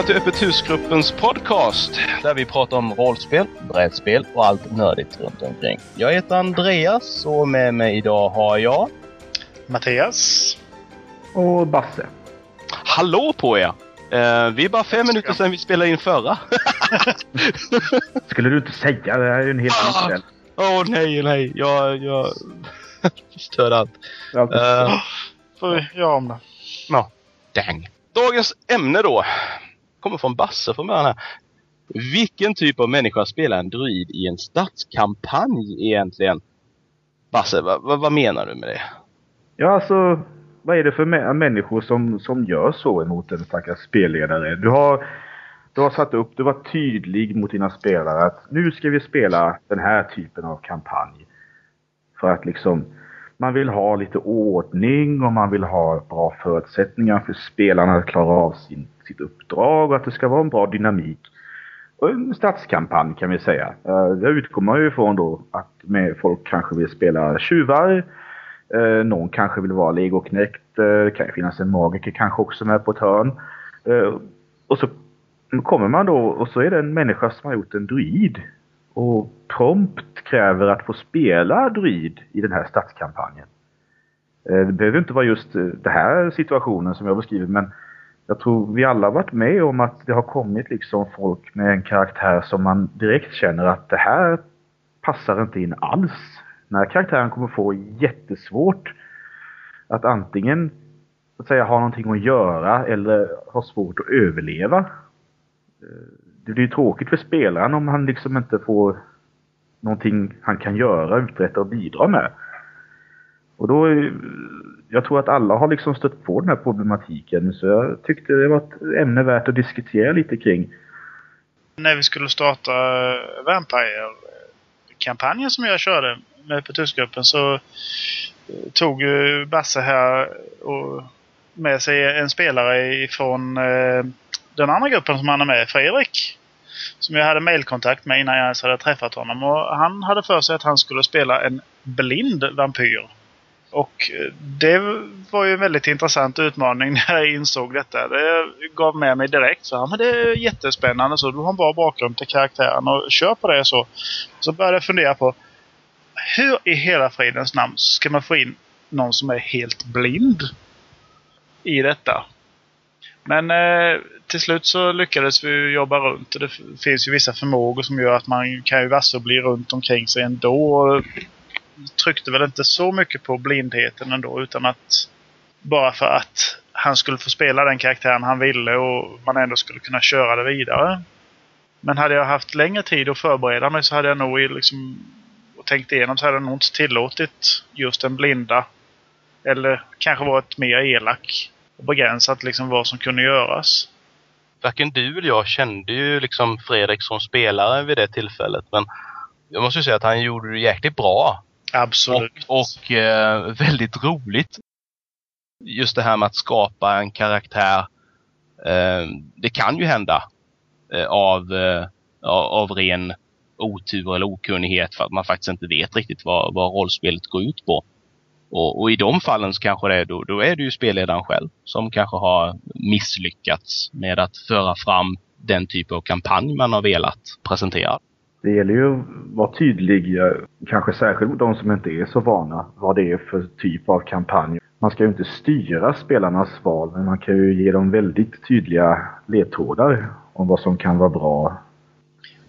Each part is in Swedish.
välkomna till Öppet husgruppens podcast där vi pratar om rollspel, brädspel och allt nördigt runt omkring. Jag heter Andreas och med mig idag har jag Mattias. Och Basse. Hallå på er! Uh, vi är bara fem minuter sedan vi spelade in förra. Skulle du inte säga det? här är ju en helt ny kväll. Åh oh, nej, nej. Jag, jag förstörde allt. Uh, får vi göra om det. Ja. Dang. Dagens ämne då kommer från Basse från början här. Vilken typ av människa spelar en druid i en stadskampanj egentligen? Basse, vad, vad, vad menar du med det? Ja, alltså vad är det för mä människor som, som gör så emot en stackars spelledare? Du har, du har satt upp, du var tydlig mot dina spelare att nu ska vi spela den här typen av kampanj. För att liksom, man vill ha lite ordning och man vill ha bra förutsättningar för spelarna att klara av sin, sitt uppdrag och att det ska vara en bra dynamik. Och en stadskampanj kan vi säga. Eh, det utgår ju ifrån då att med folk kanske vill spela tjuvar eh, någon kanske vill vara legoknäckt. Eh, det kan ju finnas en magiker kanske också med på ett hörn. Och så kommer man då och så är det en människa som har gjort en druid. Och prompt kräver att få spela druid i den här stadskampanjen. Eh, det behöver inte vara just eh, den här situationen som jag beskriver men jag tror vi alla har varit med om att det har kommit liksom folk med en karaktär som man direkt känner att det här passar inte in alls den här karaktären kommer få jättesvårt att antingen så att säga, ha någonting att göra eller ha svårt att överleva. Eh, det blir ju tråkigt för spelaren om han liksom inte får någonting han kan göra, uträtta och bidra med. Och då, jag tror att alla har liksom stött på den här problematiken så jag tyckte det var ett ämne värt att diskutera lite kring. När vi skulle starta eh, Vampire-kampanjen som jag körde med på tyskgruppen så eh, tog ju Basse här och med sig en spelare ifrån eh, den andra gruppen som han är med, Fredrik. Som jag hade mailkontakt med innan jag ens hade träffat honom. Och han hade för sig att han skulle spela en blind vampyr. Och eh, det var ju en väldigt intressant utmaning när jag insåg detta. Det gav med mig direkt. Så, ja, men det är jättespännande. Så du har en bra bakgrund till karaktären och kör på det så. Så började jag fundera på hur i hela fridens namn ska man få in någon som är helt blind i detta? Men eh, till slut så lyckades vi jobba runt. Det finns ju vissa förmågor som gör att man kan ju vasso bli runt omkring sig ändå. Och tryckte väl inte så mycket på blindheten ändå utan att bara för att han skulle få spela den karaktären han ville och man ändå skulle kunna köra det vidare. Men hade jag haft längre tid att förbereda mig så hade jag nog liksom och tänkt igenom så hade jag nog inte tillåtit just den blinda. Eller kanske varit mer elak och begränsat liksom vad som kunde göras. Varken du eller jag kände ju liksom Fredrik som spelare vid det tillfället. Men jag måste ju säga att han gjorde det jäkligt bra. Absolut. Och, och eh, väldigt roligt. Just det här med att skapa en karaktär. Eh, det kan ju hända eh, av, eh, av ren otur eller okunnighet för att man faktiskt inte vet riktigt vad, vad rollspelet går ut på. Och, och, i de fallen så kanske det är, då, då är det ju spelledaren själv som kanske har misslyckats med att föra fram den typ av kampanj man har velat presentera. Det gäller ju att vara tydlig, eh, kanske särskilt mot de som inte är så vana, vad det är för typ av kampanj. Man ska ju inte styra spelarnas val, men man kan ju ge dem väldigt tydliga ledtrådar om vad som kan vara bra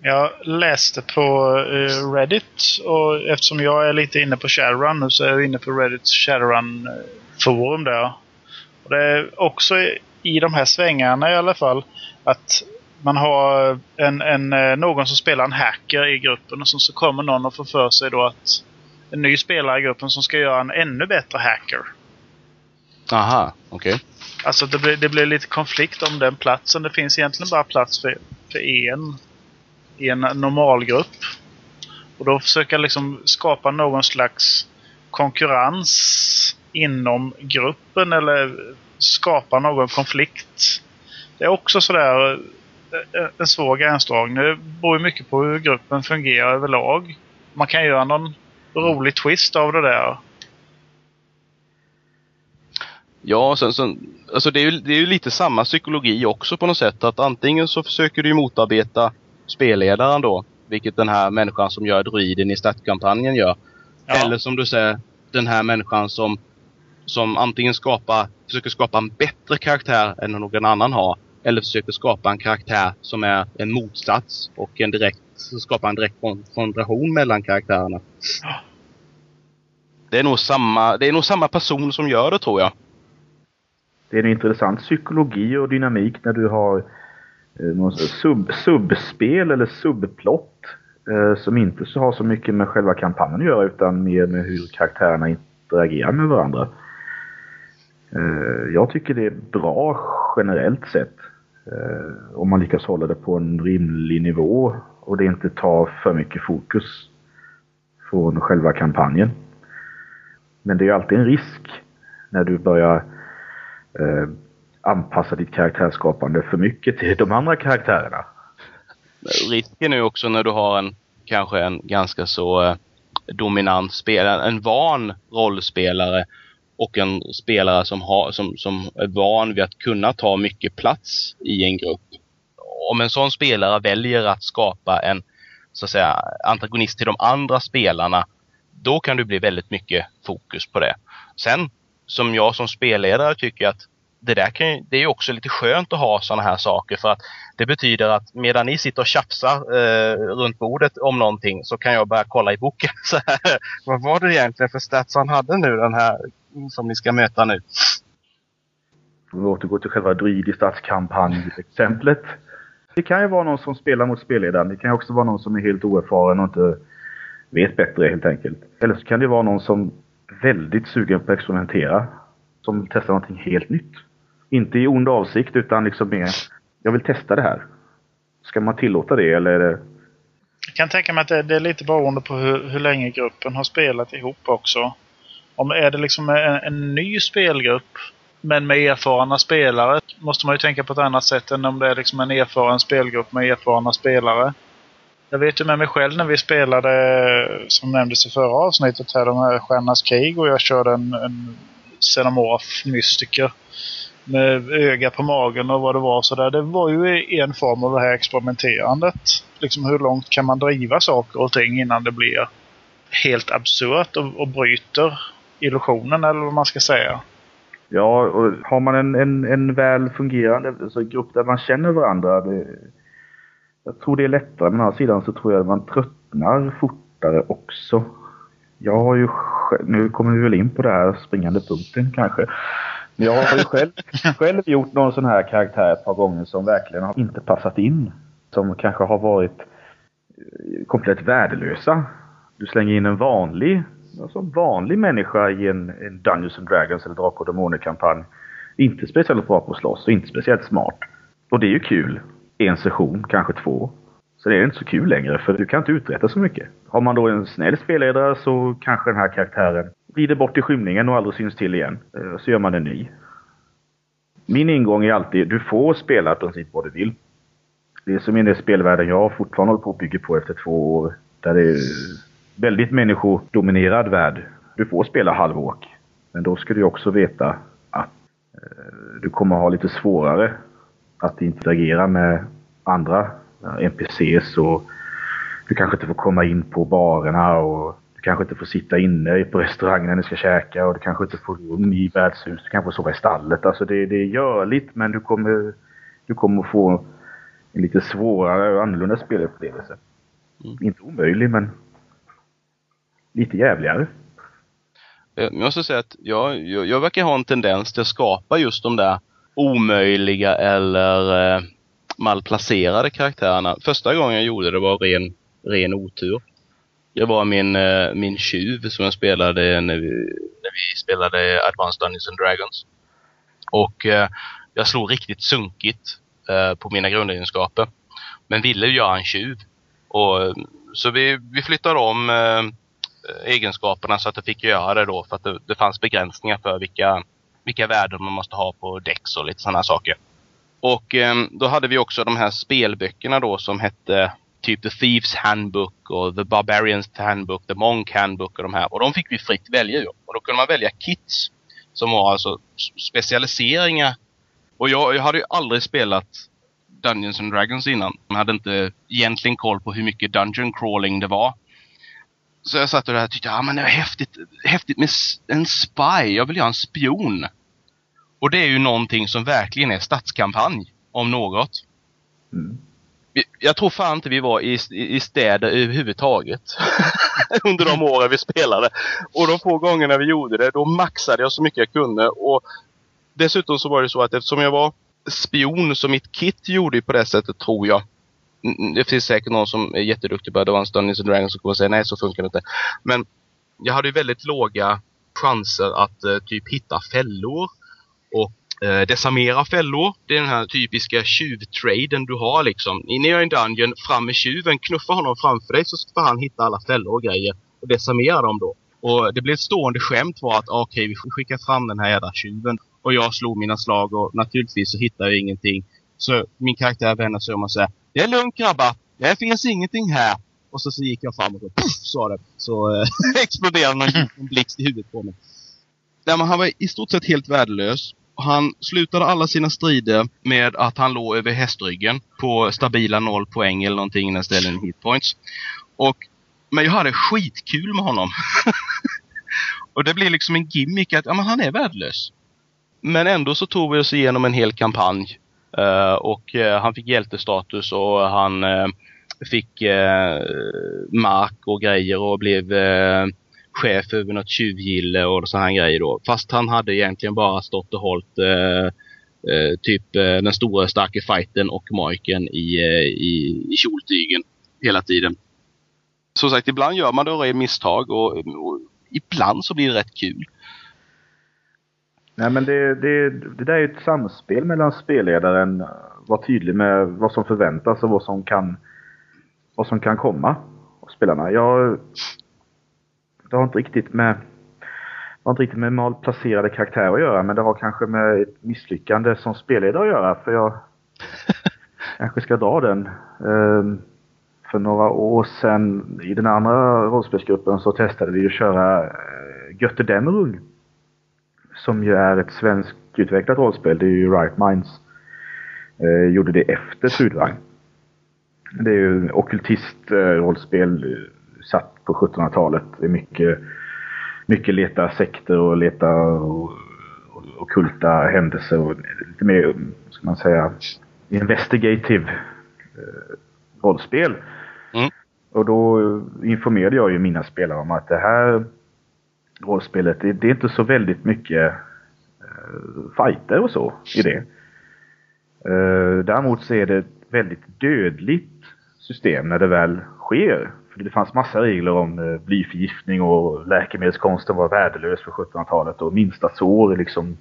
jag läste på uh, Reddit och eftersom jag är lite inne på Shadowrun nu så är jag inne på Reddits Shadowrun-forum där. Och det är också i de här svängarna i alla fall att man har en, en, eh, någon som spelar en hacker i gruppen och så kommer någon och får för sig då att en ny spelare i gruppen som ska göra en ännu bättre hacker. Aha, okej. Okay. Alltså det blir, det blir lite konflikt om den platsen. Det finns egentligen bara plats för, för en i en normalgrupp. Och då försöka liksom skapa någon slags konkurrens inom gruppen eller skapa någon konflikt. Det är också sådär eh, en svår gränsdragning. Det beror mycket på hur gruppen fungerar överlag. Man kan göra någon rolig twist av det där. Ja, sen, sen, alltså det är, ju, det är ju lite samma psykologi också på något sätt. Att antingen så försöker du motarbeta spelledaren då, vilket den här människan som gör druiden i startkampanjen gör. Ja. Eller som du säger, den här människan som, som antingen skapar, försöker skapa en bättre karaktär än någon annan har. Eller försöker skapa en karaktär som är en motsats och en direkt, skapa en direkt konfrontation mellan karaktärerna. Det är, nog samma, det är nog samma person som gör det tror jag. Det är en intressant psykologi och dynamik när du har Eh, någon sub, subspel eller subplott eh, som inte så har så mycket med själva kampanjen att göra utan mer med hur karaktärerna interagerar med varandra. Eh, jag tycker det är bra generellt sett. Om man lyckas hålla det på en rimlig nivå och det inte tar för mycket fokus från själva kampanjen. Men det är ju alltid en risk när du börjar anpassa ditt karaktärsskapande för mycket till de andra karaktärerna. Risken är ju också när du har en kanske en ganska så eh, dominant spelare, en van rollspelare och en spelare som, har, som, som är van vid att kunna ta mycket plats i en grupp. Om en sån spelare väljer att skapa en så att säga, antagonist till de andra spelarna, då kan det bli väldigt mycket fokus på det. Sen, som jag som spelledare tycker att det där kan, det är också lite skönt att ha sådana här saker för att det betyder att medan ni sitter och tjafsar eh, runt bordet om någonting så kan jag börja kolla i boken. Så här, vad var det egentligen för stats han hade nu den här som ni ska möta nu? Om Vi återgår till själva druid i stadskampanj-exemplet. Det kan ju vara någon som spelar mot spelledaren. Det kan ju också vara någon som är helt oerfaren och inte vet bättre helt enkelt. Eller så kan det vara någon som är väldigt sugen på att experimentera. Som testar någonting helt nytt. Inte i ond avsikt utan liksom mer, jag vill testa det här. Ska man tillåta det eller är det... Jag kan tänka mig att det, det är lite beroende på hur, hur länge gruppen har spelat ihop också. Om är det liksom en, en ny spelgrupp men med erfarna spelare måste man ju tänka på ett annat sätt än om det är liksom en erfaren spelgrupp med erfarna spelare. Jag vet ju med mig själv när vi spelade, som nämndes i förra avsnittet här, de här Stjärnornas krig och jag körde en, en Xenomorph mystiker med öga på magen och vad det var. Så där. Det var ju en form av det här experimenterandet. Liksom hur långt kan man driva saker och ting innan det blir helt absurt och, och bryter illusionen eller vad man ska säga. Ja, och har man en, en, en väl fungerande alltså grupp där man känner varandra. Det, jag tror det är lättare. Men å andra sidan så tror jag att man tröttnar fortare också. Jag har ju, nu kommer vi väl in på det här springande punkten kanske. Jag har ju själv, själv gjort någon sån här karaktär ett par gånger som verkligen har inte passat in. Som kanske har varit eh, komplett värdelösa. Du slänger in en vanlig, alltså vanlig människa i en, en Dungeons and Dragons eller Drakar och Demoner-kampanj. Inte speciellt bra på att slåss och inte speciellt smart. Och det är ju kul. En session, kanske två. Så det är inte så kul längre för du kan inte uträtta så mycket. Har man då en snäll spelledare så kanske den här karaktären glider bort i skymningen och aldrig syns till igen. Eh, så gör man en ny. Min ingång är alltid, du får spela i princip vad du vill. Det är som i den spelvärlden jag fortfarande håller på att bygga på efter två år. Där det är väldigt människodominerad värld. Du får spela halvåk. Men då ska du också veta att eh, du kommer ha lite svårare att interagera med andra NPCs och du kanske inte får komma in på barerna och du kanske inte får sitta inne på restaurangen när du ska käka och du kanske inte får rum i värdshus. Du kanske får sova i stallet. Alltså det, det är görligt men du kommer, du kommer få en lite svårare och annorlunda spelupplevelse. Mm. Inte omöjlig men lite jävligare. Jag måste säga att jag, jag, jag verkar ha en tendens till att skapa just de där omöjliga eller eh, malplacerade karaktärerna. Första gången jag gjorde det var ren, ren otur. Det var min, eh, min tjuv som jag spelade när vi, när vi spelade Advanced Dungeons and Dragons. Och eh, jag slog riktigt sunkigt eh, på mina grundegenskaper. Men ville göra en tjuv. Och, eh, så vi, vi flyttade om eh, egenskaperna så att jag fick göra det då för att det, det fanns begränsningar för vilka, vilka värden man måste ha på däck och lite sådana saker. Och eh, då hade vi också de här spelböckerna då som hette typ The Thieves Handbook och The Barbarians Handbook, The Monk Handbook och de här. Och de fick vi fritt välja ur. Och då kunde man välja kits som var alltså specialiseringar. Och jag, jag hade ju aldrig spelat Dungeons and Dragons innan. Jag hade inte egentligen koll på hur mycket dungeon crawling det var. Så jag satt där och tyckte, ja men det var häftigt, häftigt med en spy. Jag vill göra en spion. Och det är ju någonting som verkligen är stadskampanj, om något. Mm. Jag tror fan inte vi var i, i städer överhuvudtaget. Under de åren vi spelade. Och de få gångerna vi gjorde det, då maxade jag så mycket jag kunde. Och dessutom så var det så att eftersom jag var spion, så mitt kit gjorde på det sättet, tror jag. Det finns säkert någon som är jätteduktig på Advanced Dungeons and Dragons som kommer säga nej, så funkar det inte. Men jag hade ju väldigt låga chanser att uh, typ hitta fällor och eh, desarmera fällor. Det är den här typiska tjuvtraden du har liksom. Inne i en dungeon, fram med tjuven, knuffa honom framför dig så ska han hitta alla fällor och grejer och desarmera dem då. Och det blev ett stående skämt var att ah, okej, okay, vi får skicka fram den här jävla tjuven. Och jag slog mina slag och naturligtvis så hittade jag ingenting. Så min karaktär vänder sig om och säger Det är lugnt grabbar, det finns ingenting här. Och så, så gick jag fram och så, puff, sa det. Så eh, exploderade någon blixt i huvudet på mig. Nej, men han var i stort sett helt värdelös. Han slutade alla sina strider med att han låg över hästryggen på stabila noll poäng eller någonting när ställen hitpoints. Och, men jag hade skitkul med honom. och det blir liksom en gimmick att ja, men han är värdelös. Men ändå så tog vi oss igenom en hel kampanj. Uh, och uh, han fick hjältestatus och han uh, fick mark och grejer och blev chef över något tjuvgille och så här grejer då. Fast han hade egentligen bara stått och hållit typ den stora starka fighten och Majken i, i, i kjoltygen hela tiden. Som sagt, ibland gör man då misstag och, och ibland så blir det rätt kul. Nej men det, det, det där är ett samspel mellan spelledaren, vara tydlig med vad som förväntas och vad som kan, vad som kan komma hos spelarna. Jag, det har inte riktigt med det har inte riktigt med malplacerade karaktärer att göra men det har kanske med ett misslyckande som spelledare att göra för jag kanske ska dra den. Um, för några år sedan i den andra rollspelsgruppen så testade vi att köra uh, Götte Dämmerung som ju är ett svenskutvecklat rollspel. Det är ju Right Minds. Eh, gjorde det efter Sudvagn. Det är ju ockultist-rollspel eh, satt på 1700-talet. Det är mycket, mycket leta sekter och leta och, och, okulta händelser och lite mer, ska man säga, investigative eh, rollspel. Mm. Och då informerade jag ju mina spelare om att det här rollspelet, det, det, är inte så väldigt mycket uh, fighter och så i det. Uh, däremot så är det ett väldigt dödligt system när det väl sker. För det fanns massa regler om eh, blyförgiftning och läkemedelskonsten var värdelös för 1700-talet och minsta sår är liksom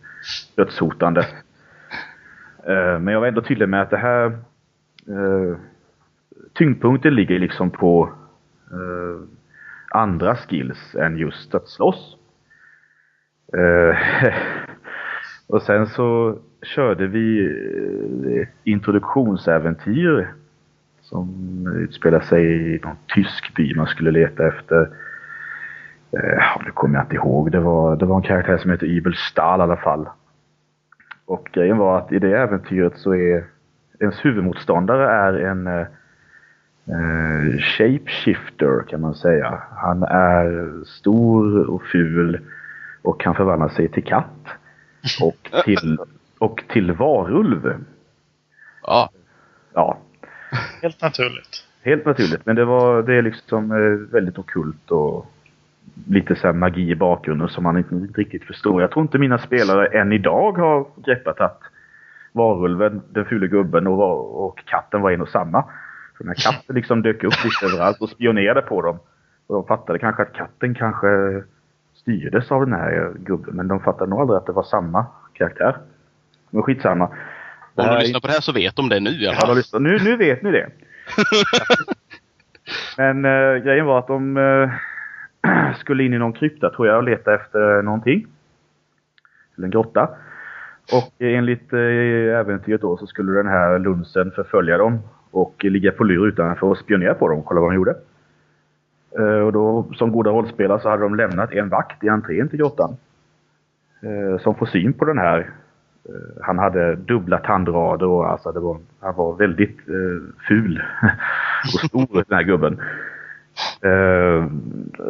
dödshotande. Eh, men jag var ändå tydlig med att det här eh, tyngdpunkten ligger liksom på andra skills än just att slåss. Och sen så körde vi introduktionsäventyr som utspelar sig i någon tysk by man skulle leta efter. Uh, det kommer jag inte ihåg. Det var, det var en karaktär som heter Ibel Stahl i alla fall. Och grejen var att i det äventyret så är ens huvudmotståndare är en uh, eh, shapeshifter kan man säga. Han är stor och ful och kan förvandla sig till katt. Och till, och till varulv. Ja. Ja. Helt naturligt. Helt naturligt. Men det, var, det är liksom eh, väldigt okult och lite så magi i bakgrunden som man inte riktigt förstår. Jag tror inte mina spelare än idag har greppat att varulven, den fula gubben och, och katten var en och samma. Den här katten liksom dök upp lite överallt och spionerade på dem. Och de fattade kanske att katten kanske styrdes av den här gubben. Men de fattade nog aldrig att det var samma karaktär. Men skitsamma. Om de lyssnar på det här så vet de det nu i alla fall. Ja. Nu, nu vet ni det. Men äh, grejen var att de äh, skulle in i någon krypta tror jag och leta efter någonting. Eller en grotta. Och enligt äh, äventyret då så skulle den här lunsen förfölja dem och ligga på lur utanför och spionera på dem och kolla vad de gjorde. Uh, och då, som goda rollspelare så hade de lämnat en vakt i entrén till grottan. eh, som får syn på den här. Eh, han hade dubbla tandrader och alltså det var, han var väldigt eh, ful och stor den här gubben. Eh,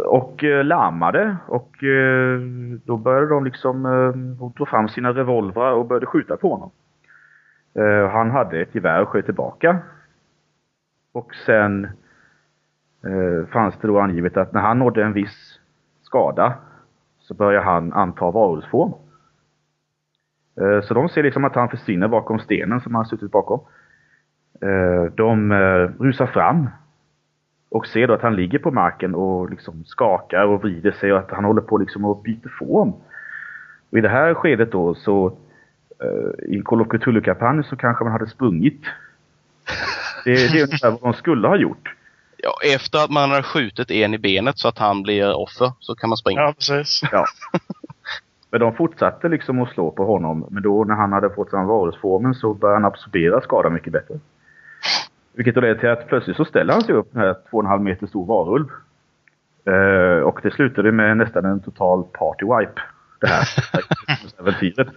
och eh, larmade och eh, då började de liksom eh, tog fram sina revolvrar och började skjuta på honom. Eh, han hade ett gevär och sköt tillbaka. Och sen eh, fanns det då angivet att när han nådde en viss skada så började han anta varulvsform. Eh, så de ser liksom att han försvinner bakom stenen som han suttit bakom. Eh, de eh, rusar fram och ser då att han ligger på marken och liksom skakar och vrider sig och att han håller på liksom att byta form. Och I det här skedet då så i en Call of Cthulhu-kampanj så kanske man hade sprungit. Det, det är ungefär vad de skulle ha gjort. Ja, efter att man har skjutit en i benet så att han blir offer så kan man springa. Ja, precis. Ja. Men de fortsatte liksom att slå på honom. Men då när han hade fått den varulvsformen så började han absorbera skadan mycket bättre. Vilket då leder till att plötsligt så ställer han sig upp med två och en halv meter stor varulv. Uh, och det slutade med nästan en total party wipe. Det här äventyret.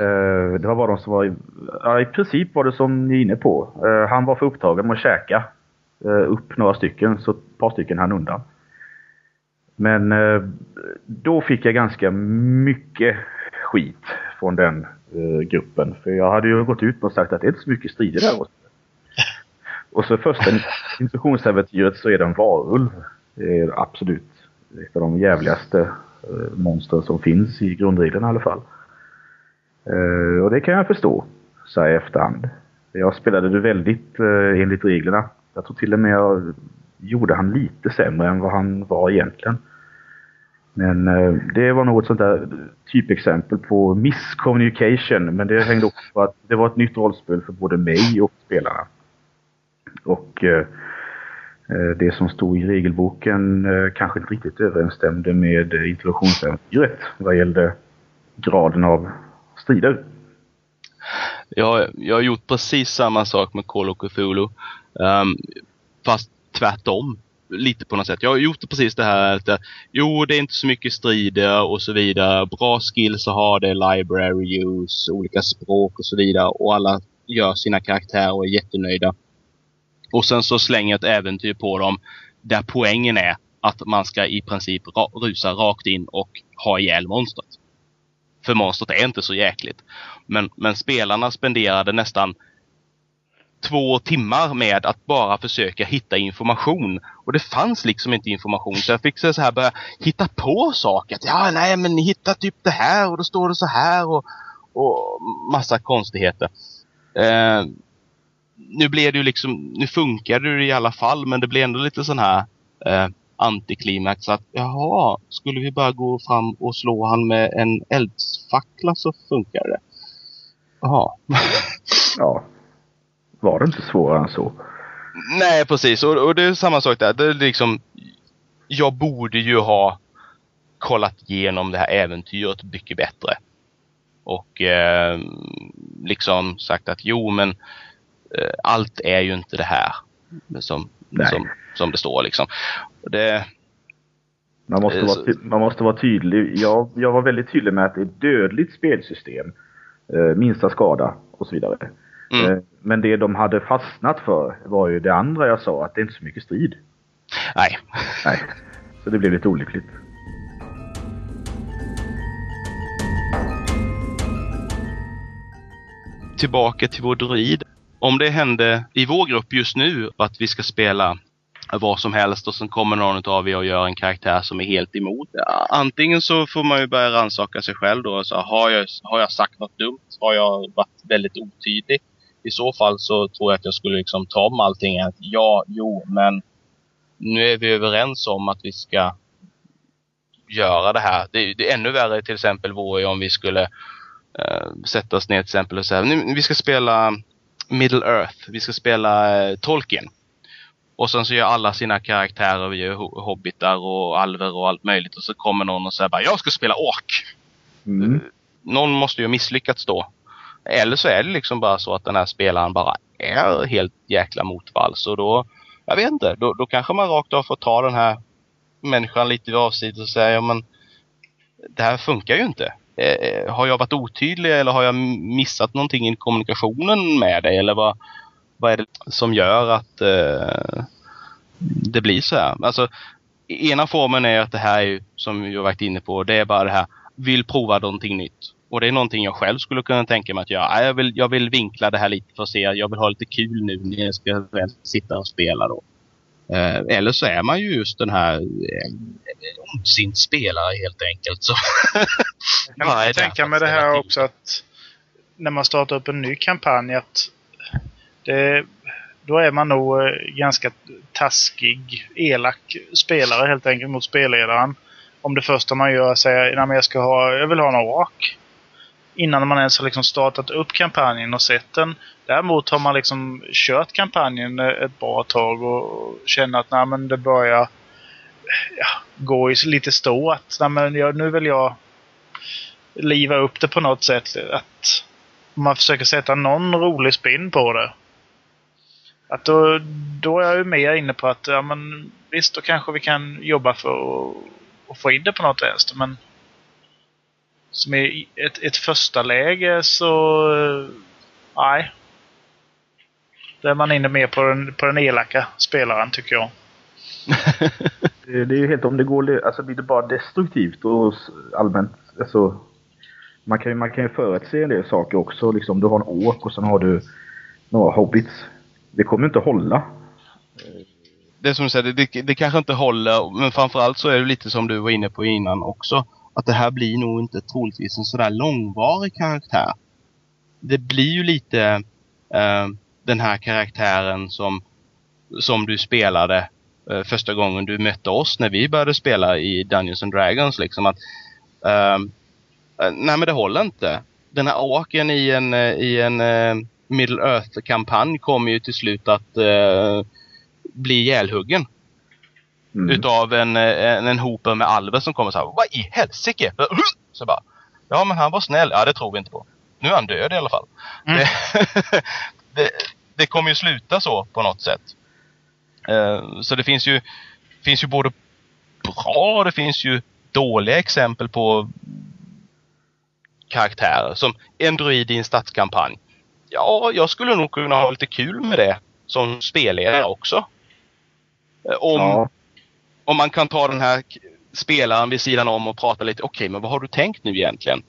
Uh, det var bara de som var... Ja, i princip var det som ni är inne på. Uh, han var för upptagen med att käka upp några stycken, så ett par stycken han undan. Men eh, då fick jag ganska mycket skit från den eh, gruppen. För jag hade ju gått ut och sagt att det är inte så mycket strider där. Och så första instruktionsäventyret så är det en varulv. Det är absolut ett av de jävligaste eh, monster som finns i grundreglerna i alla fall. och det kan jag förstå, så här i efterhand. Jag spelade det väldigt enligt reglerna. Jag tror till och med jag gjorde han lite sämre än vad han var egentligen. Men eh, det var något sånt där typexempel på miscommunication. Men det hängde också på att det var ett nytt rollspel för både mig och spelarna. Och eh, eh, det som stod i regelboken eh, kanske inte riktigt överensstämde med introduktionsäventyret vad gällde graden av strider. Jag, jag har gjort precis samma sak med Call of Cthulhu. Um, fast tvärtom lite på något sätt. Jag har gjort precis det här att eh, jo, det är inte så mycket strider och så vidare. Bra skills att ha det, library use, olika språk och så vidare. Och alla gör sina karaktärer och är jättenöjda. Och sen så slänger jag ett äventyr på dem där poängen är att man ska i princip ra rusa rakt in och ha ihjäl monstret. För monstret är inte så jäkligt. Men, men spelarna spenderade nästan två timmar med att bara försöka hitta information. Och det fanns liksom inte information så jag fick så här börja hitta på saker. Att, ja, nej men ni hittar typ det här och då står det så här och, och massa konstigheter. Eh, nu blev det ju liksom, nu funkade det i alla fall men det blev ändå lite sån här eh, antiklimax att jaha, skulle vi bara gå fram och slå han med en eldsfackla så funkar det. Jaha. ja var det inte svårare än så. Nej, precis. Och, och det är samma sak där. Det är liksom, jag borde ju ha kollat igenom det här äventyret mycket bättre. Och eh, liksom sagt att jo, men eh, allt är ju inte det här som, som, som det står liksom. Det, man måste, vara, man måste vara tydlig. Jag, jag var väldigt tydlig med att det är ett dödligt spelsystem. Eh, minsta skada och så vidare. Mm. Eh, men det de hade fastnat för var ju det andra jag sa, att det är inte så mycket strid. Nej. Nej. Så det blev lite olyckligt. Tillbaka till vår druid. Om det hände i vår grupp just nu att vi ska spela vad som helst och sen kommer någon av er och gör en karaktär som är helt emot. Antingen så får man ju börja rannsaka sig själv då. Så har, jag, har jag sagt något dumt? Har jag varit väldigt otydlig? I så fall så tror jag att jag skulle liksom ta om allting. Att ja, jo, men nu är vi överens om att vi ska göra det här. Det, det är ännu värre till exempel vore om vi skulle uh, sätta oss ner till exempel och säga nu, vi ska spela Middle Earth. Vi ska spela uh, Tolkien. Och sen så gör alla sina karaktärer, vi gör hobbitar och alver och allt möjligt. Och så kommer någon och säger bara, jag ska spela ork. Mm. Uh, någon måste ju ha misslyckats då. Eller så är det liksom bara så att den här spelaren bara är helt jäkla motvalls och då, jag vet inte, då, då kanske man rakt av får ta den här människan lite vid avsidan och säga, ja men det här funkar ju inte. Eh, eh, har jag varit otydlig eller har jag missat någonting i kommunikationen med dig? Eller vad, vad är det som gör att eh, det blir så här? Alltså, ena formen är att det här är, som vi har varit inne på, det är bara det här, vill prova någonting nytt. Och det är någonting jag själv skulle kunna tänka mig att göra. Jag vill, jag vill vinkla det här lite för att se, jag vill ha lite kul nu när jag ska sitta och spela då. Eh, eller så är man ju just den här eh, ondsint spelare helt enkelt. Så jag kan tänka mig det här också att när man startar upp en ny kampanj att det, då är man nog eh, ganska taskig, elak spelare helt enkelt mot spelledaren. Om det första man gör säger att jag ska ha, jag vill ha en ork. Innan man ens har liksom startat upp kampanjen och sett den. Däremot har man liksom kört kampanjen ett bra tag och känner att nej, men det börjar ja, gå i lite stå. Att nej, men jag, nu vill jag liva upp det på något sätt. Att man försöker sätta någon rolig spin på det. Att då, då är jag ju mer inne på att ja, men visst, då kanske vi kan jobba för att, att få in det på något vänster. Men som i ett, ett första läge så... Nej. Då är man inne mer på den, på den elaka spelaren tycker jag. det, är ju helt om det går... Alltså blir det bara destruktivt och allmänt... Alltså, man kan ju, man kan förutse en del saker också. Liksom, du har en åk och sen har du några hobbits. Det kommer inte hålla. Det är som du säger, det, det kanske inte håller. Men framförallt så är det lite som du var inne på innan också. Att det här blir nog inte troligtvis en sådär långvarig karaktär. Det blir ju lite eh, den här karaktären som, som du spelade eh, första gången du mötte oss när vi började spela i Dungeons and Dragons. Liksom att, ehm, eh, nej men det håller inte. Den här åken i en, eh, i en eh, Middle Earth-kampanj kommer ju till slut att eh, bli ihjälhuggen. Mm. Utav en, en, en hoper med alver som kommer så här. Vad i helsike? Så bara. Ja men han var snäll. Ja det tror vi inte på. Nu är han död i alla fall. Mm. Det, det, det, kommer ju sluta så på något sätt. Uh, så det finns ju, finns ju både bra det finns ju dåliga exempel på karaktärer. Som en druid i en stadskampanj. Ja, jag skulle nog kunna ha lite kul med det som spelledare också. Eh, om, ja om man kan ta den här spelaren vid sidan om och prata lite. Okej, okay, men vad har du tänkt nu egentligen?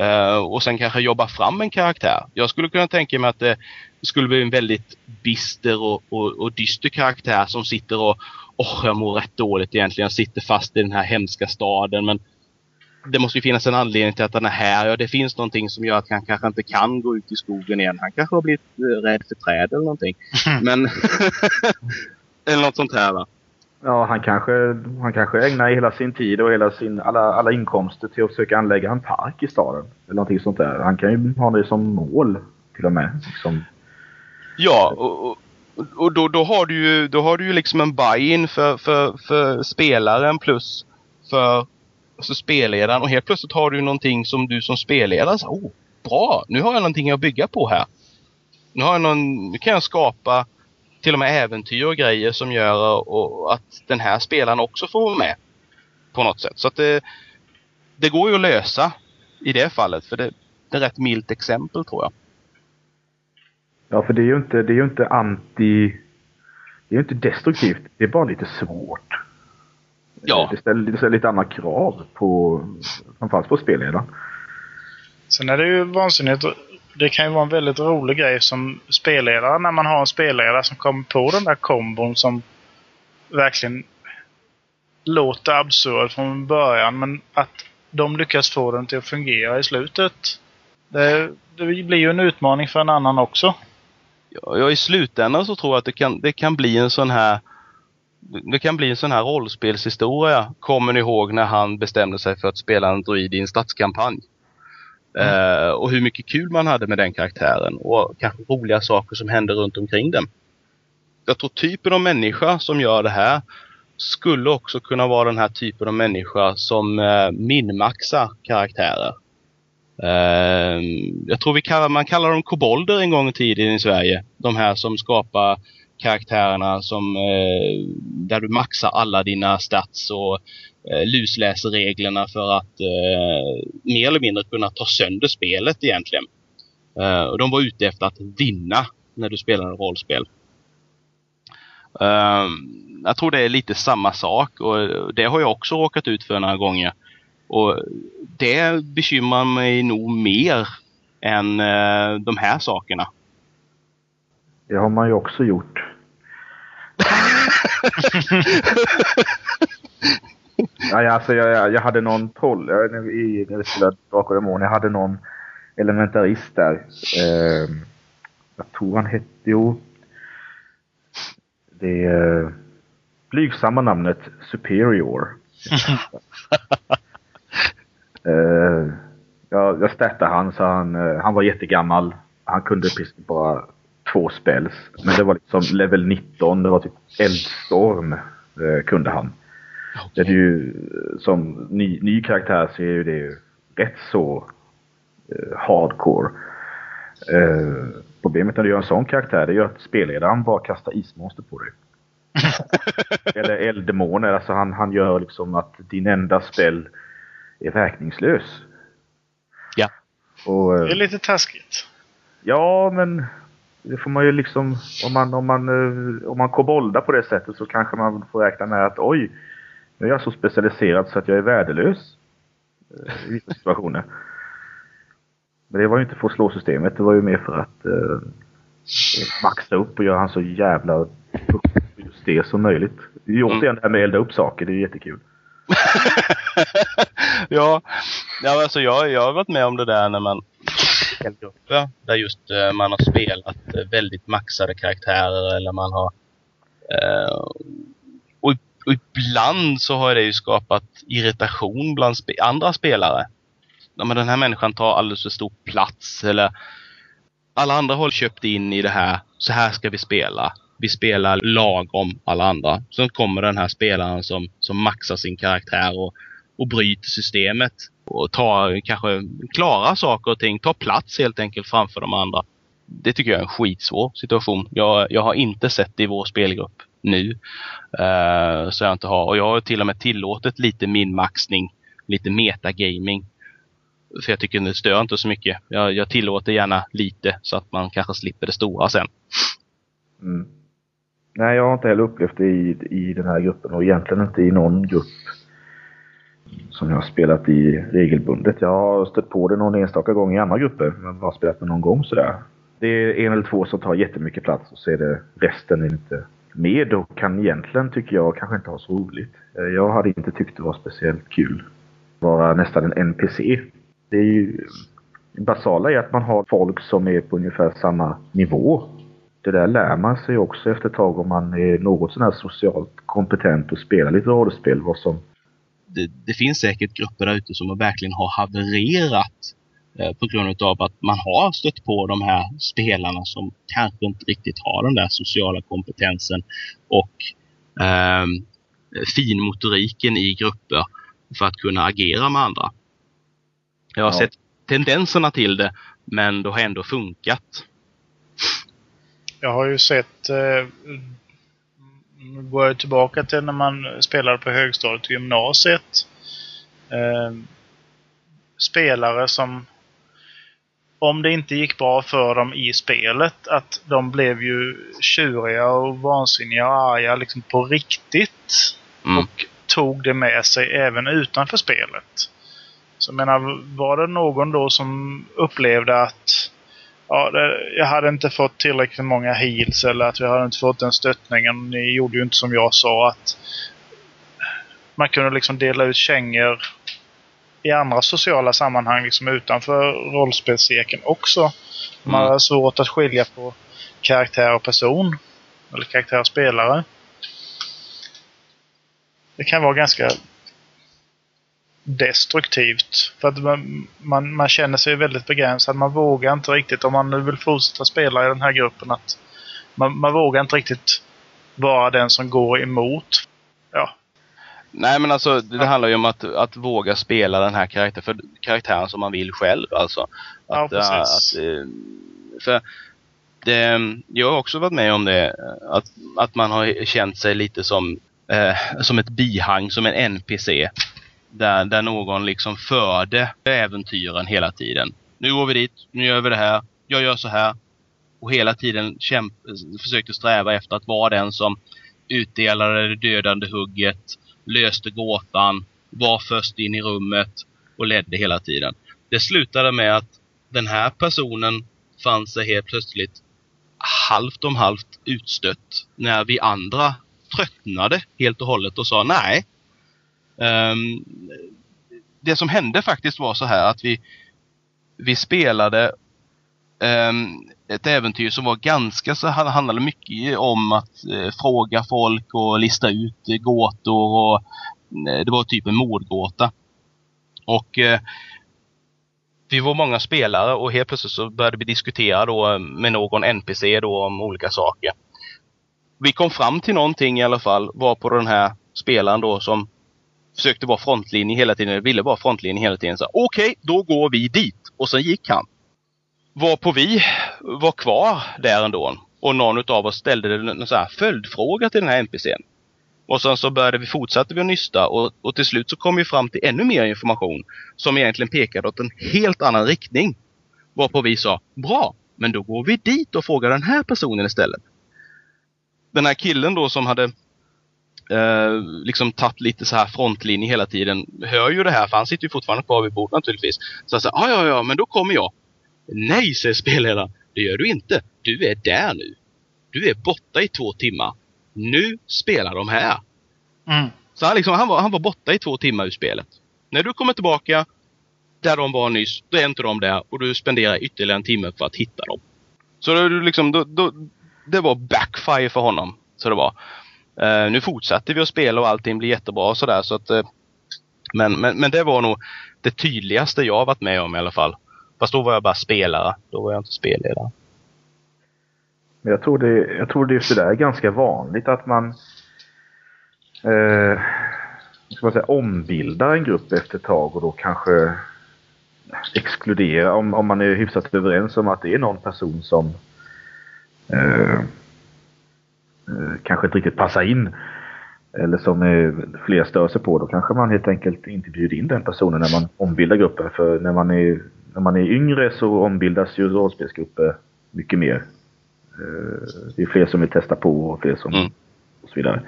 Uh, och sen kanske jobba fram en karaktär. Jag skulle kunna tänka mig att det skulle bli en väldigt bister och, och, och dyster karaktär som sitter och Åh, oh, jag mår rätt dåligt egentligen. Jag sitter fast i den här hemska staden men det måste ju finnas en anledning till att han är här. Ja, det finns någonting som gör att han kanske inte kan gå ut i skogen igen. Han kanske har blivit eh, rädd för träd eller någonting. Men... eller något sånt här va. Ja, han kanske, han kanske ägnar hela sin tid och hela sin, alla, alla inkomster till att försöka anlägga en park i staden. Eller någonting sånt där. Han kan ju ha det som mål till och med. Liksom. Ja, och, och då, då, har du ju, då har du ju liksom en buy-in för, för, för spelaren plus för alltså spelledaren. Och helt plötsligt har du någonting som du som spelledare säger, oh, bra, nu har jag någonting att bygga på här. Nu, har jag någon, nu kan jag skapa till och med äventyr och grejer som gör och, att den här spelaren också får vara med. På något sätt. Så att det, det går ju att lösa i det fallet. För det, det är ett rätt milt exempel tror jag. Ja, för det är ju inte, det är ju inte anti... Det är ju inte destruktivt. Det är bara lite svårt. Ja. Det ställer, det ställer lite andra krav på, framförallt på spelledaren. Sen är det ju vansinnigt det kan ju vara en väldigt rolig grej som spelledare när man har en spelledare som kommer på den där kombon som verkligen låter absurd från början men att de lyckas få den till att fungera i slutet. Det, det blir ju en utmaning för en annan också. Ja, i slutändan så tror jag att det kan, det kan bli en sån här det kan bli en sån här rollspelshistoria. Kommer ni ihåg när han bestämde sig för att spela en druid i en stadskampanj? Mm. Uh, och hur mycket kul man hade med den karaktären och kanske roliga saker som hände runt omkring den. Jag tror typen av människa som gör det här skulle också kunna vara den här typen av människa som uh, minmaxar karaktärer. Uh, jag tror vi kallar, man kallar dem kobolder en gång i tiden i Sverige. De här som skapar karaktärerna som eh, där du maxar alla dina stats och eh, lusläser reglerna för att eh, mer eller mindre kunna ta sönder spelet egentligen. Eh, och de var ute efter att vinna när du spelade rollspel. Ehm, jag tror det är lite samma sak och det har jag också råkat ut för några gånger. Och det bekymrar mig nog mer än eh, de här sakerna. Det har man ju också gjort. ja, alltså jag, jag hade någon troll, jag, i, när vi spelade Drakar och jag hade någon elementarist där. Eh, jag tror han hette, jo. Det eh, blygsamma namnet Superior. eh, jag, jag han så han, eh, han var jättegammal. Han kunde precis bara två spells. Men det var liksom level 19, det var typ eldstorm eh, kunde han. Det är ju som ny, ny karaktär så är ju det rätt så eh, hardcore. Eh, problemet när du gör en sån karaktär det är ju att spelledaren bara kastar ismonster på dig. Eller elddemoner, alltså han, han gör liksom att din enda spel är verkningslös. Ja. Och, eh, Det är lite taskigt. Ja, men det får man ju liksom... Om man, om man, eh, om man koboldar på det sättet så kanske man får räkna med att oj, nu är jag så specialiserad så att jag är värdelös. eh, I vissa situationer. Men det var ju inte för att slå systemet, det var ju mer för att eh, maxa upp och göra han så jävla just det som möjligt. Det är återigen det här med att elda upp saker, det är jättekul. ja, ja alltså jag, jag har varit med om det där när man grupper där just eh, man har spelat eh, väldigt maxade karaktärer eller man har eh, och, och ibland så har det ju skapat irritation bland spe andra spelare. Ja, men den här människan tar alldeles för stor plats eller alla andra har köpt in i det här. Så här ska vi spela. Vi spelar lagom alla andra. Sen kommer den här spelaren som, som maxar sin karaktär och, och bryter systemet. Och ta, kanske klara saker och ting, Ta plats helt enkelt framför de andra. Det tycker jag är en skitsvår situation. Jag, jag har inte sett det i vår spelgrupp nu. Uh, så jag inte har. Och jag har till och med tillåtit lite minmaxning, lite metagaming. För jag tycker det stör inte så mycket. Jag, jag tillåter gärna lite så att man kanske slipper det stora sen. Mm. Nej, jag har inte heller upplevt det i, i den här gruppen och egentligen inte i någon grupp som jag har spelat i regelbundet. Jag har stött på det någon enstaka gång i andra grupper, men bara spelat med någon gång sådär. Det är en eller två som tar jättemycket plats och så är det resten är inte med och kan egentligen, tycker jag, kanske inte ha så roligt. Eh, jag hade inte tyckt det var speciellt kul. Vara nästan en NPC. Det är ju... Basala är att man har folk som är på ungefär samma nivå. Det där lär man sig också efter ett tag om man är något sån här socialt kompetent och spelar lite rollspel. Vad som det, det, finns säkert grupper där ute som verkligen har havererat eh, på grund av att man har stött på de här spelarna som kanske inte riktigt har den där sociala kompetensen och eh, finmotoriken i grupper för att kunna agera med andra. Jag har ja. sett tendenserna till det, men det har ändå funkat. Jag har ju sett eh, går jag tillbaka till när man spelade på högstadiet och gymnasiet. Eh, spelare som om det inte gick bra för dem i spelet, att de blev ju tjuriga och vansinniga och arga liksom på riktigt. Mm. Och tog det med sig även utanför spelet. Så jag menar, var det någon då som upplevde att ja, det, jag hade inte fått tillräckligt många heals eller att vi hade inte fått den stöttningen. Ni gjorde ju inte som jag sa att man kunde liksom dela ut kängor i andra sociala sammanhang liksom utanför rollspelscirkeln också. Man mm. har svårt att skilja på karaktär och person. Eller karaktär och spelare. Det kan vara ganska destruktivt. För att man, man, man, känner sig väldigt begränsad. Man vågar inte riktigt, om man nu vill fortsätta spela i den här gruppen, att man, man vågar inte riktigt vara den som går emot. Ja. Nej men alltså det ja. handlar ju om att, att våga spela den här karaktären, för karaktären som man vill själv alltså. Att, ja, precis. Att, äh, för det, jag har också varit med om det, att, att man har känt sig lite som eh, som ett bihang, som en NPC. Där, där någon liksom förde äventyren hela tiden. Nu går vi dit, nu gör vi det här, jag gör så här. Och hela tiden kämp försökte sträva efter att vara den som utdelade det dödande hugget, löste gåtan, var först in i rummet och ledde hela tiden. Det slutade med att den här personen fann sig helt plötsligt halvt om halvt utstött när vi andra tröttnade helt och hållet och sa nej. Um, det som hände faktiskt var så här att vi, vi spelade um, ett äventyr som var ganska så handlade mycket om att uh, fråga folk och lista ut uh, gåtor och uh, det var typ en mordgåta. Och vi var många spelare och helt plötsligt så började vi diskutera då med någon NPC då om olika saker. Vi kom fram till någonting i alla fall, var på den här spelaren då som försökte vara frontlinje hela tiden, ville vara frontlinje hela tiden. Okej, okay, då går vi dit. Och sen gick han. Varpå vi var kvar där ändå. Och någon av oss ställde en så här följdfråga till den här NPCn. Och sen så började vi fortsätta vi att nysta och, och till slut så kom vi fram till ännu mer information som egentligen pekade åt en helt annan riktning. Varpå vi sa, bra, men då går vi dit och frågar den här personen istället. Den här killen då som hade eh, liksom tagit lite så här frontlinje hela tiden hör ju det här, för han sitter ju fortfarande kvar vid bordet naturligtvis. Så han säger, ja ja ja, men då kommer jag. Nej, säger spelledaren. Det gör du inte. Du är där nu. Du är borta i två timmar. Nu spelar de här. Mm. Så han, liksom, han, var, han var borta i två timmar ur spelet. När du kommer tillbaka där de var nyss, då är inte de där och du spenderar ytterligare en timme för att hitta dem. Så då, liksom, då, då, det var backfire för honom. Så det var. Eh, nu fortsatte vi att spela och allting blir jättebra och sådär. Så att, eh, men, men, men det var nog det tydligaste jag varit med om i alla fall. Fast då var jag bara spelare. Då var jag inte spelledare. Men jag tror det, jag tror det just det där är ganska vanligt att man eh, ska man säga, ombildar en grupp efter ett tag och då kanske exkludera om, om man är hyfsat överens om att det är någon person som eh kanske inte riktigt passar in eller som eh, fler stör sig på, då kanske man helt enkelt inte bjuder in den personen när man ombildar gruppen. För när man är, när man är yngre så ombildas ju rollspelsgrupper mycket mer. Eh, det är fler som vill testa på och fler som... Mm. och så vidare.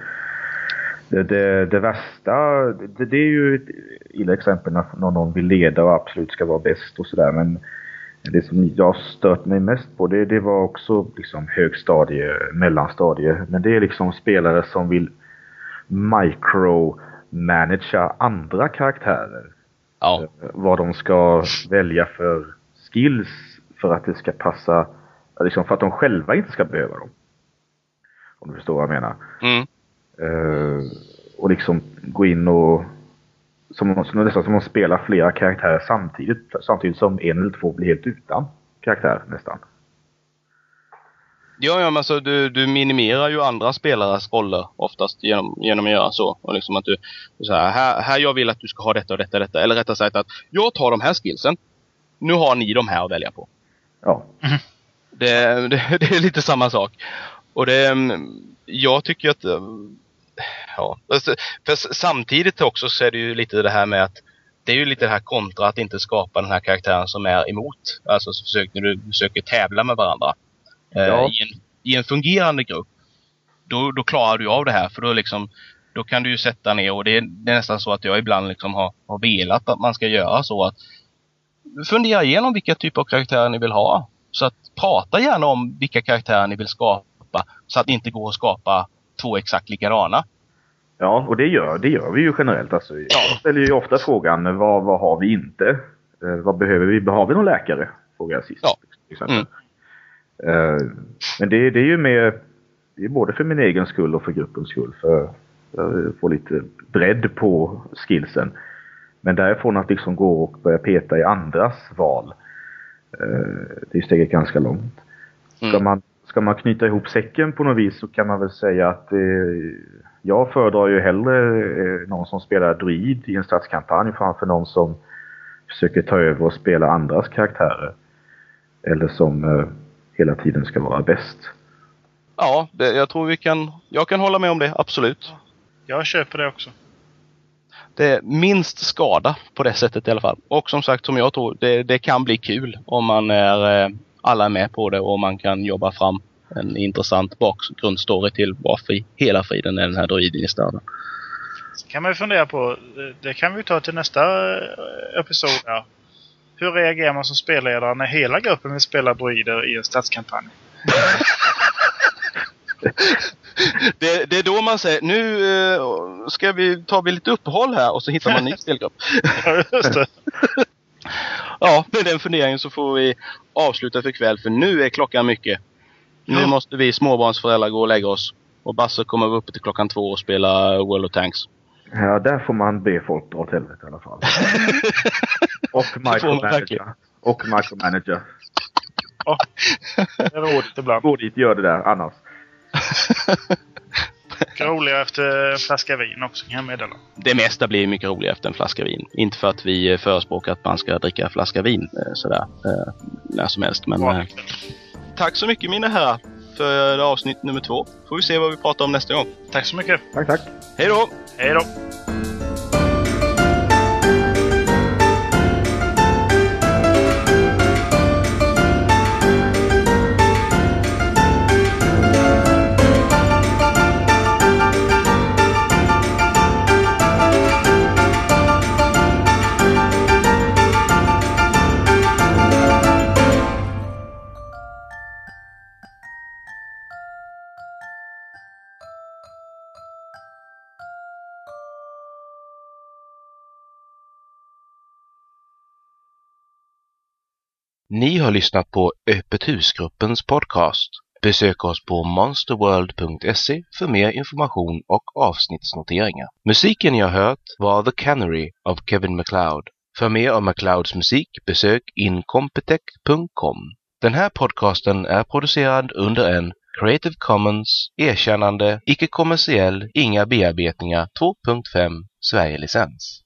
Det, det, det värsta, det, det, är ju ett illa exempel när någon vill leda och absolut ska vara bäst och sådär. Men det som jag stört mig mest på det, det var också liksom högstadie, mellanstadie. Men det är liksom spelare som vill micromanagea andra karaktärer. Ja. Eh, vad de ska välja för skills för att det ska passa, liksom för att de själva inte ska behöva dem. Om du förstår vad jag menar. Mm. Uh, och liksom gå in och som, som, nästan som att spela flera karaktärer samtidigt. Samtidigt som en eller två blir helt utan karaktär nästan. Ja, ja men alltså du, du minimerar ju andra spelares roller oftast genom, genom att göra så. Och liksom att du, så här, här, här jag vill att du ska ha detta och detta och detta. Eller rättare sagt att jag tar de här skillsen. Nu har ni de här att välja på. Ja. Mm. Det, det, det, är lite samma sak. Och det, jag tycker att, ja, för samtidigt också så är det ju lite det här med att det är ju lite det här kontra att inte skapa den här karaktären som är emot. Alltså så försök, när du försöker tävla med varandra. Eh, ja. I, en, I en fungerande grupp, då, då klarar du av det här. För då, liksom, då kan du ju sätta ner och det är, det är nästan så att jag ibland liksom har, har velat att man ska göra så att fundera igenom vilka typer av karaktärer ni vill ha. Så att prata gärna om vilka karaktärer ni vill skapa så att det inte går att skapa två exakt likadana. Ja, och det gör, det gör vi ju generellt. Alltså, jag ställer ju ofta frågan vad, vad har vi inte? Eh, vad behöver vi? Har vi någon läkare? Frågar jag sist. Ja. Mm. Eh, men det, det är ju mer, det är både för min egen skull och för gruppens skull. För att få lite bredd på skillsen. Men därifrån att liksom gå och börja peta i andras val. Eh, det är steget ganska långt. Ska, mm. man, ska man knyta ihop säcken på något vis så kan man väl säga att eh, jag föredrar ju hellre någon som spelar druid i en stadskampanj framför någon som försöker ta över och spela andras karaktärer. Eller som hela tiden ska vara bäst. Ja, det, jag tror vi kan, jag kan hålla med om det, absolut. Jag köper det också. Det är minst skada på det sättet i alla fall. Och som sagt, som jag tror, det, det kan bli kul om man är, eh, alla är med på det och man kan jobba fram en intressant bakgrundsstory till varför i hela friden är den här druiden i staden. Så kan man ju fundera på, det- det kan vi ta till nästa eh, episod här. Hur reagerar man som spelledare när hela gruppen vill spela druider i en stadskampanj? Det, det är då man säger, nu eh, ska vi ta vi lite uppehåll här och så hittar man en ny spelgrupp. Ja, just det. Ja, med den funderingen så får vi avsluta för kväll för nu är klockan mycket. Nu Ja. måste vi småbarnsföräldrar gå och lägga oss. Och Basse kommer vara uppe till klockan två och spela World of Tanks. Ja, där får man be folk dra åt helvete i alla fall. Och micromanager. Och micromanager. Ja, det är roligt ibland. Gå dit, gör det där annars. Roligare efter en flaska vin också kan jag meddela. Det mesta blir mycket roligare efter en flaska vin. Inte för att vi eh, förespråkar att man ska dricka en flaska vin eh, sådär eh, när som helst. Men eh, tack så mycket mina herrar för avsnitt nummer två. Får vi se vad vi pratar om nästa gång. Tack så mycket. Tack, tack. Hej då! Hej då. Ni har lyssnat på Öppet husgruppens podcast. Besök oss på monsterworld.se för mer information och avsnittsnoteringar. Musiken ni har hört var The Canary av Kevin MacLeod. För mer om MacLeods musik besök incompetech.com. Den här podcasten är producerad under en Creative Commons erkännande, icke-kommersiell, inga bearbetningar 2.5 Sverige-licens.